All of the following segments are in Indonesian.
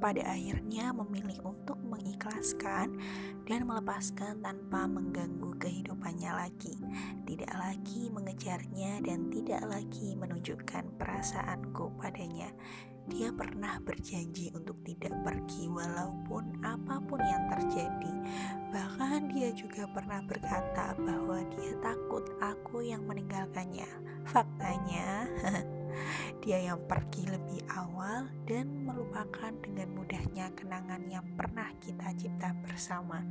pada akhirnya memilih untuk mengikhlaskan dan melepaskan tanpa mengganggu kehidupannya lagi. Tidak lagi mengejarnya dan tidak lagi menunjukkan perasaanku padanya. Dia pernah berjanji untuk tidak pergi walaupun apa pun yang terjadi. Bahkan dia juga pernah berkata bahwa dia takut aku yang meninggalkannya. Faktanya, dia yang pergi lebih awal dan melupakan dengan mudahnya kenangan yang pernah kita cipta bersama.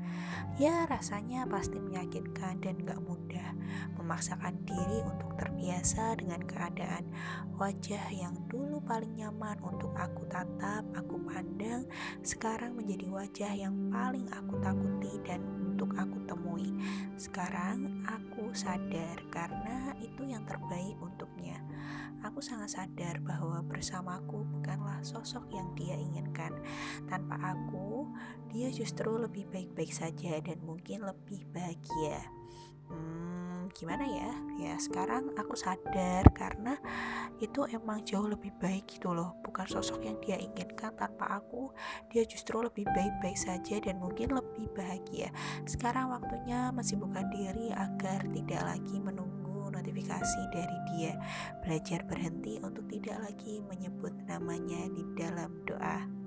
Ya, rasanya pasti menyakitkan dan gak mudah memaksakan diri untuk terbiasa dengan keadaan wajah yang dulu paling nyaman untuk aku tatap, aku pandang, sekarang menjadi wajah yang paling aku takuti dan untuk aku temui. Sekarang aku sadar karena itu yang terbaik untuknya. Aku sangat sadar bahwa bersamaku bukanlah sosok yang dia inginkan. Tanpa aku, dia justru lebih baik-baik saja dan mungkin lebih bahagia. Hmm, gimana ya? Ya, sekarang aku sadar karena itu emang jauh lebih baik gitu loh. Bukan sosok yang dia inginkan tanpa aku, dia justru lebih baik-baik saja dan mungkin lebih bahagia. Sekarang waktunya bukan diri agar tidak lagi menunggu notifikasi dari dia. Belajar berhenti untuk tidak lagi menyebut namanya di dalam doa.